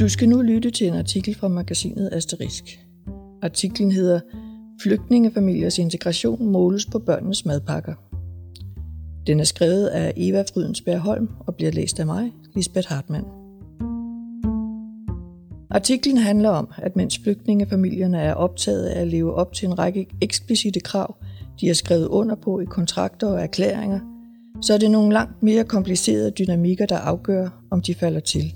Du skal nu lytte til en artikel fra magasinet Asterisk. Artiklen hedder Flygtningefamiliers integration måles på børnenes madpakker. Den er skrevet af Eva Frydensberg Holm og bliver læst af mig, Lisbeth Hartmann. Artiklen handler om, at mens flygtningefamilierne er optaget af at leve op til en række eksplicite krav, de har skrevet under på i kontrakter og erklæringer, så er det nogle langt mere komplicerede dynamikker, der afgør, om de falder til.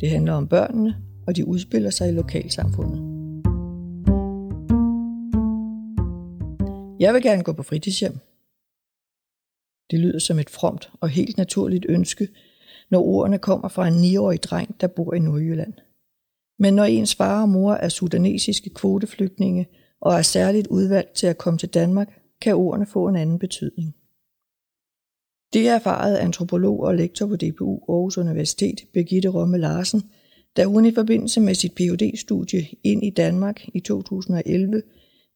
Det handler om børnene, og de udspiller sig i lokalsamfundet. Jeg vil gerne gå på fritidshjem. Det lyder som et fromt og helt naturligt ønske, når ordene kommer fra en 9-årig dreng, der bor i Nordjylland. Men når ens far og mor er sudanesiske kvoteflygtninge og er særligt udvalgt til at komme til Danmark, kan ordene få en anden betydning. Det erfarede antropolog og lektor på DPU Aarhus Universitet, Birgitte Romme Larsen, da hun i forbindelse med sit Ph.D.-studie ind i Danmark i 2011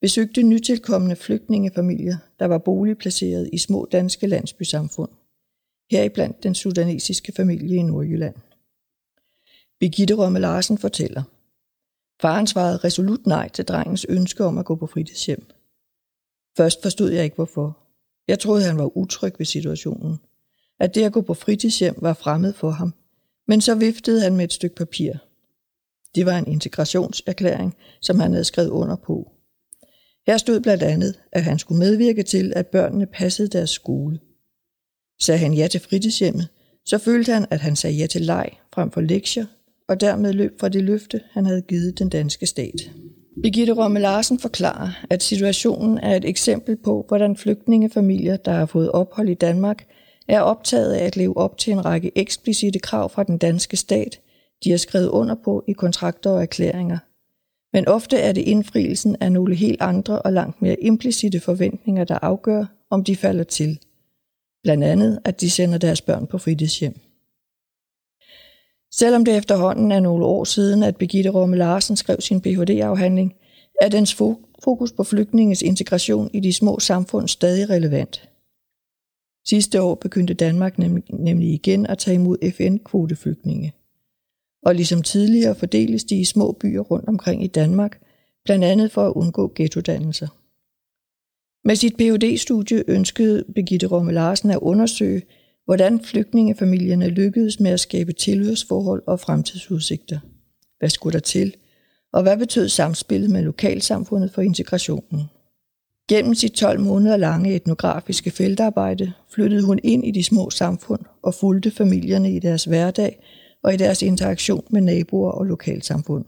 besøgte nytilkommende flygtningefamilier, der var boligplaceret i små danske landsbysamfund. Heriblandt den sudanesiske familie i Nordjylland. Birgitte Romme Larsen fortæller. Faren svarede resolut nej til drengens ønske om at gå på fritidshjem. Først forstod jeg ikke hvorfor. Jeg troede, han var utryg ved situationen. At det at gå på fritidshjem var fremmed for ham. Men så viftede han med et stykke papir. Det var en integrationserklæring, som han havde skrevet under på. Her stod blandt andet, at han skulle medvirke til, at børnene passede deres skole. Sagde han ja til fritidshjemmet, så følte han, at han sagde ja til leg frem for lektier, og dermed løb fra det løfte, han havde givet den danske stat. Birgitte Romme Larsen forklarer, at situationen er et eksempel på, hvordan flygtningefamilier, der har fået ophold i Danmark, er optaget af at leve op til en række eksplicite krav fra den danske stat, de har skrevet under på i kontrakter og erklæringer. Men ofte er det indfrielsen af nogle helt andre og langt mere implicite forventninger, der afgør, om de falder til. Blandt andet, at de sender deres børn på fritidshjem. Selvom det efterhånden er nogle år siden, at Birgitte Romme Larsen skrev sin Ph.D.-afhandling, er dens fokus på flygtninges integration i de små samfund stadig relevant. Sidste år begyndte Danmark nemlig igen at tage imod FN-kvoteflygtninge. Og ligesom tidligere fordeles de i små byer rundt omkring i Danmark, blandt andet for at undgå ghettodannelser. Med sit Ph.D.-studie ønskede Birgitte Romme Larsen at undersøge, hvordan flygtningefamilierne lykkedes med at skabe tilhørsforhold og fremtidsudsigter. Hvad skulle der til? Og hvad betød samspillet med lokalsamfundet for integrationen? Gennem sit 12 måneder lange etnografiske feltarbejde flyttede hun ind i de små samfund og fulgte familierne i deres hverdag og i deres interaktion med naboer og lokalsamfund.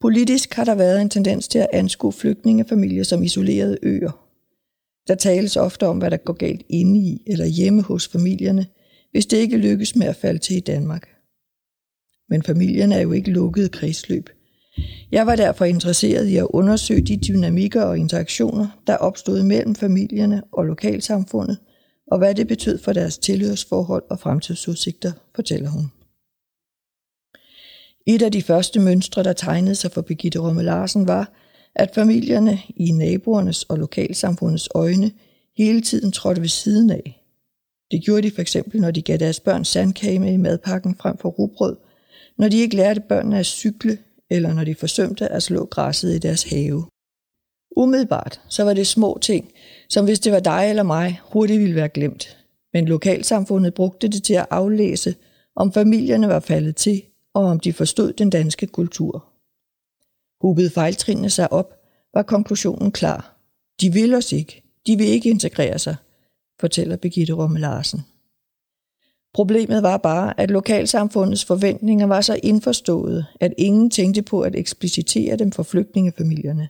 Politisk har der været en tendens til at anskue flygtningefamilier som isolerede øer, der tales ofte om, hvad der går galt inde i eller hjemme hos familierne, hvis det ikke lykkes med at falde til i Danmark. Men familierne er jo ikke lukkede kredsløb. Jeg var derfor interesseret i at undersøge de dynamikker og interaktioner, der opstod mellem familierne og lokalsamfundet, og hvad det betød for deres tilhørsforhold og fremtidsudsigter, fortæller hun. Et af de første mønstre, der tegnede sig for Birgitte Romme Larsen, var, at familierne i naboernes og lokalsamfundets øjne hele tiden trådte ved siden af. Det gjorde de for eksempel, når de gav deres børn sandkage med i madpakken frem for rugbrød, når de ikke lærte børnene at cykle, eller når de forsømte at slå græsset i deres have. Umiddelbart så var det små ting, som hvis det var dig eller mig, hurtigt ville være glemt. Men lokalsamfundet brugte det til at aflæse, om familierne var faldet til, og om de forstod den danske kultur. Hubede fejltrinene sig op, var konklusionen klar. De vil os ikke. De vil ikke integrere sig, fortæller Birgitte Romme Larsen. Problemet var bare, at lokalsamfundets forventninger var så indforstået, at ingen tænkte på at eksplicitere dem for flygtningefamilierne.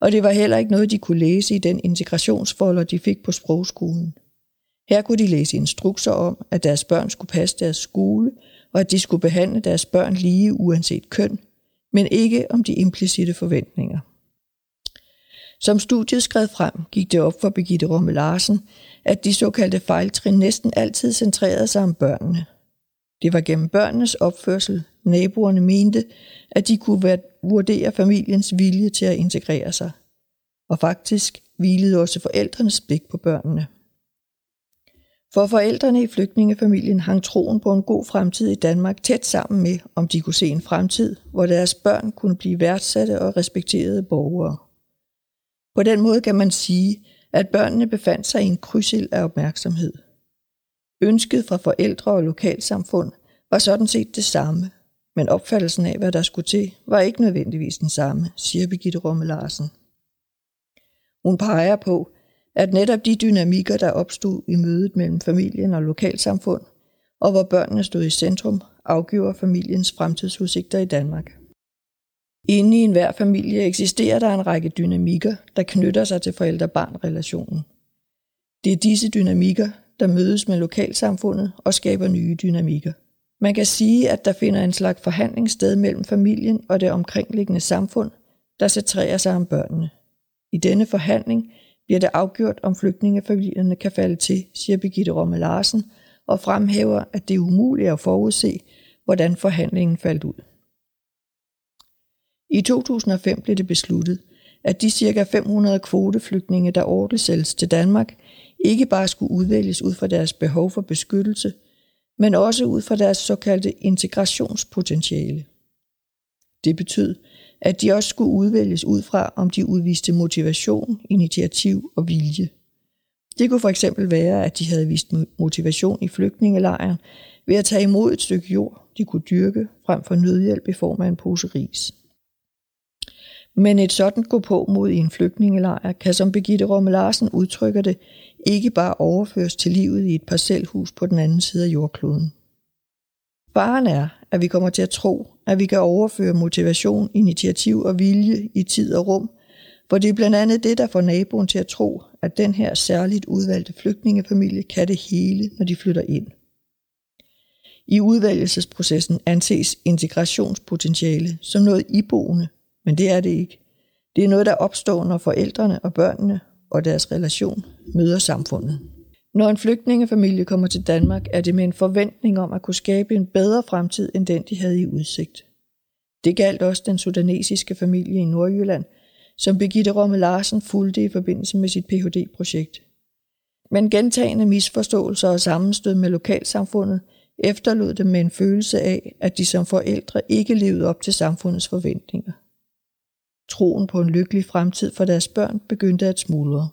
Og det var heller ikke noget, de kunne læse i den integrationsfolder, de fik på sprogskolen. Her kunne de læse instrukser om, at deres børn skulle passe deres skole, og at de skulle behandle deres børn lige uanset køn, men ikke om de implicite forventninger. Som studiet skred frem, gik det op for Birgitte Romme Larsen, at de såkaldte fejltrin næsten altid centrerede sig om børnene. Det var gennem børnenes opførsel, naboerne mente, at de kunne vurdere familiens vilje til at integrere sig. Og faktisk hvilede også forældrenes blik på børnene. For forældrene i flygtningefamilien hang troen på en god fremtid i Danmark tæt sammen med, om de kunne se en fremtid, hvor deres børn kunne blive værdsatte og respekterede borgere. På den måde kan man sige, at børnene befandt sig i en krydsild af opmærksomhed. Ønsket fra forældre og lokalsamfund var sådan set det samme, men opfattelsen af, hvad der skulle til, var ikke nødvendigvis den samme, siger Birgitte Romme Larsen. Hun peger på, at netop de dynamikker, der opstod i mødet mellem familien og lokalsamfund, og hvor børnene stod i centrum, afgiver familiens fremtidsudsigter i Danmark. Inde i enhver familie eksisterer der en række dynamikker, der knytter sig til forældre-barn-relationen. Det er disse dynamikker, der mødes med lokalsamfundet og skaber nye dynamikker. Man kan sige, at der finder en slags forhandling sted mellem familien og det omkringliggende samfund, der centrerer sig om børnene. I denne forhandling bliver det afgjort, om flygtningefamilierne kan falde til, siger Birgitte Romme Larsen, og fremhæver, at det er umuligt at forudse, hvordan forhandlingen faldt ud. I 2005 blev det besluttet, at de ca. 500 kvoteflygtninge, der ordensælges til Danmark, ikke bare skulle udvælges ud fra deres behov for beskyttelse, men også ud fra deres såkaldte integrationspotentiale. Det betød, at de også skulle udvælges ud fra, om de udviste motivation, initiativ og vilje. Det kunne for eksempel være, at de havde vist motivation i flygtningelejren ved at tage imod et stykke jord, de kunne dyrke, frem for nødhjælp i form af en pose ris. Men et sådan gå på mod i en flygtningelejr kan, som Birgitte Romme Larsen udtrykker det, ikke bare overføres til livet i et parcelhus på den anden side af jordkloden. Faren er, at vi kommer til at tro, at vi kan overføre motivation, initiativ og vilje i tid og rum, for det er blandt andet det, der får naboen til at tro, at den her særligt udvalgte flygtningefamilie kan det hele, når de flytter ind. I udvælgelsesprocessen anses integrationspotentiale som noget iboende, men det er det ikke. Det er noget, der opstår, når forældrene og børnene og deres relation møder samfundet. Når en flygtningefamilie kommer til Danmark, er det med en forventning om at kunne skabe en bedre fremtid end den, de havde i udsigt. Det galt også den sudanesiske familie i Nordjylland, som Birgitte Romme Larsen fulgte i forbindelse med sit Ph.D.-projekt. Men gentagende misforståelser og sammenstød med lokalsamfundet efterlod dem med en følelse af, at de som forældre ikke levede op til samfundets forventninger. Troen på en lykkelig fremtid for deres børn begyndte at smuldre.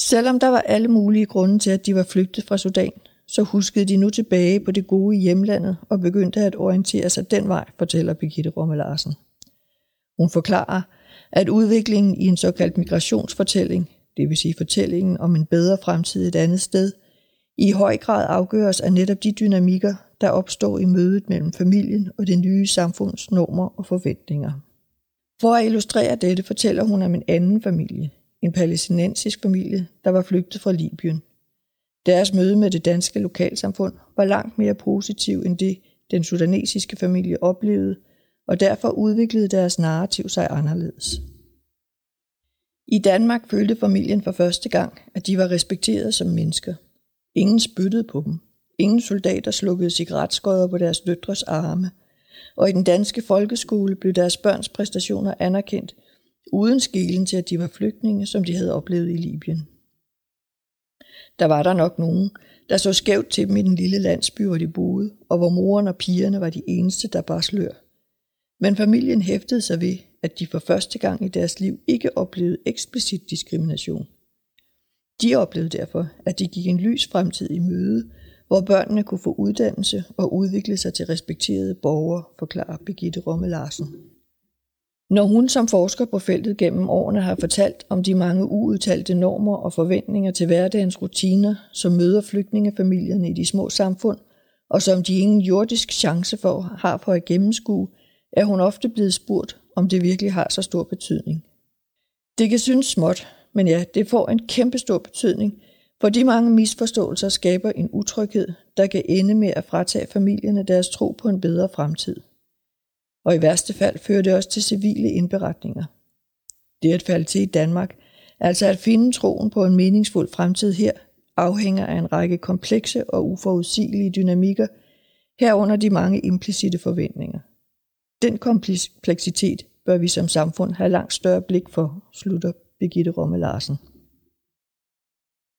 Selvom der var alle mulige grunde til, at de var flygtet fra Sudan, så huskede de nu tilbage på det gode hjemlandet og begyndte at orientere sig den vej, fortæller Birgitte Romme Larsen. Hun forklarer, at udviklingen i en såkaldt migrationsfortælling, det vil sige fortællingen om en bedre fremtid et andet sted, i høj grad afgøres af netop de dynamikker, der opstår i mødet mellem familien og det nye samfunds normer og forventninger. For at illustrere dette fortæller hun om en anden familie, en palæstinensisk familie, der var flygtet fra Libyen. Deres møde med det danske lokalsamfund var langt mere positiv end det, den sudanesiske familie oplevede, og derfor udviklede deres narrativ sig anderledes. I Danmark følte familien for første gang, at de var respekteret som mennesker. Ingen spyttede på dem. Ingen soldater slukkede cigaretskodder på deres døtres arme. Og i den danske folkeskole blev deres børns præstationer anerkendt, uden skelen til, at de var flygtninge, som de havde oplevet i Libyen. Der var der nok nogen, der så skævt til dem i den lille landsby, hvor de boede, og hvor moren og pigerne var de eneste, der bare slør. Men familien hæftede sig ved, at de for første gang i deres liv ikke oplevede eksplicit diskrimination. De oplevede derfor, at de gik en lys fremtid i møde, hvor børnene kunne få uddannelse og udvikle sig til respekterede borgere, forklarer Birgitte Romme Larsen. Når hun som forsker på feltet gennem årene har fortalt om de mange uudtalte normer og forventninger til hverdagens rutiner, som møder flygtningefamilierne i de små samfund, og som de ingen jordisk chance for har for at gennemskue, er hun ofte blevet spurgt, om det virkelig har så stor betydning. Det kan synes småt, men ja, det får en kæmpe stor betydning, for de mange misforståelser skaber en utryghed, der kan ende med at fratage familierne deres tro på en bedre fremtid og i værste fald fører det også til civile indberetninger. Det at falde til i Danmark, altså at finde troen på en meningsfuld fremtid her, afhænger af en række komplekse og uforudsigelige dynamikker, herunder de mange implicite forventninger. Den kompleksitet bør vi som samfund have langt større blik for, slutter Birgitte Romme Larsen.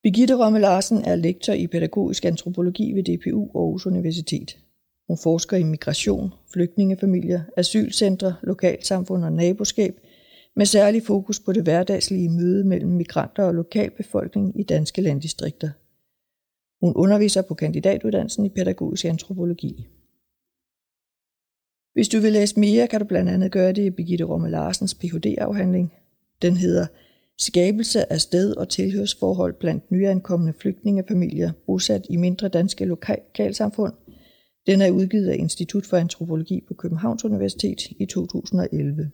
Birgitte Romme Larsen er lektor i pædagogisk antropologi ved DPU Aarhus Universitet. Hun forsker i migration, flygtningefamilier, asylcentre, lokalsamfund og naboskab, med særlig fokus på det hverdagslige møde mellem migranter og lokalbefolkning i danske landdistrikter. Hun underviser på kandidatuddannelsen i pædagogisk antropologi. Hvis du vil læse mere, kan du blandt andet gøre det i Birgitte Romme Larsens Ph.D.-afhandling. Den hedder Skabelse af sted- og tilhørsforhold blandt nyankomne flygtningefamilier bosat i mindre danske lokalsamfund. Den er udgivet af Institut for Antropologi på Københavns Universitet i 2011.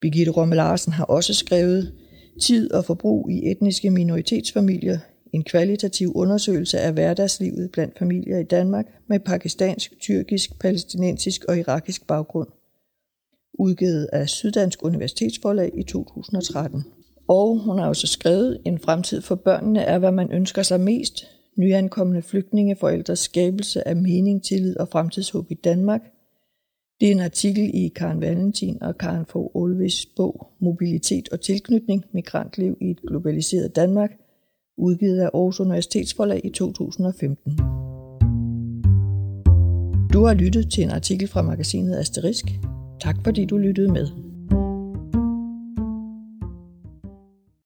Birgitte Romme Larsen har også skrevet Tid og forbrug i etniske minoritetsfamilier, en kvalitativ undersøgelse af hverdagslivet blandt familier i Danmark med pakistansk, tyrkisk, palæstinensisk og irakisk baggrund. Udgivet af Syddansk Universitetsforlag i 2013. Og hun har også skrevet, en fremtid for børnene er, hvad man ønsker sig mest nyankomne flygtningeforældres skabelse af mening, tillid og fremtidshåb i Danmark. Det er en artikel i Karen Valentin og Karen Fogh Olves bog Mobilitet og tilknytning, migrantliv i et globaliseret Danmark – udgivet af Aarhus Universitetsforlag i 2015. Du har lyttet til en artikel fra magasinet Asterisk. Tak fordi du lyttede med.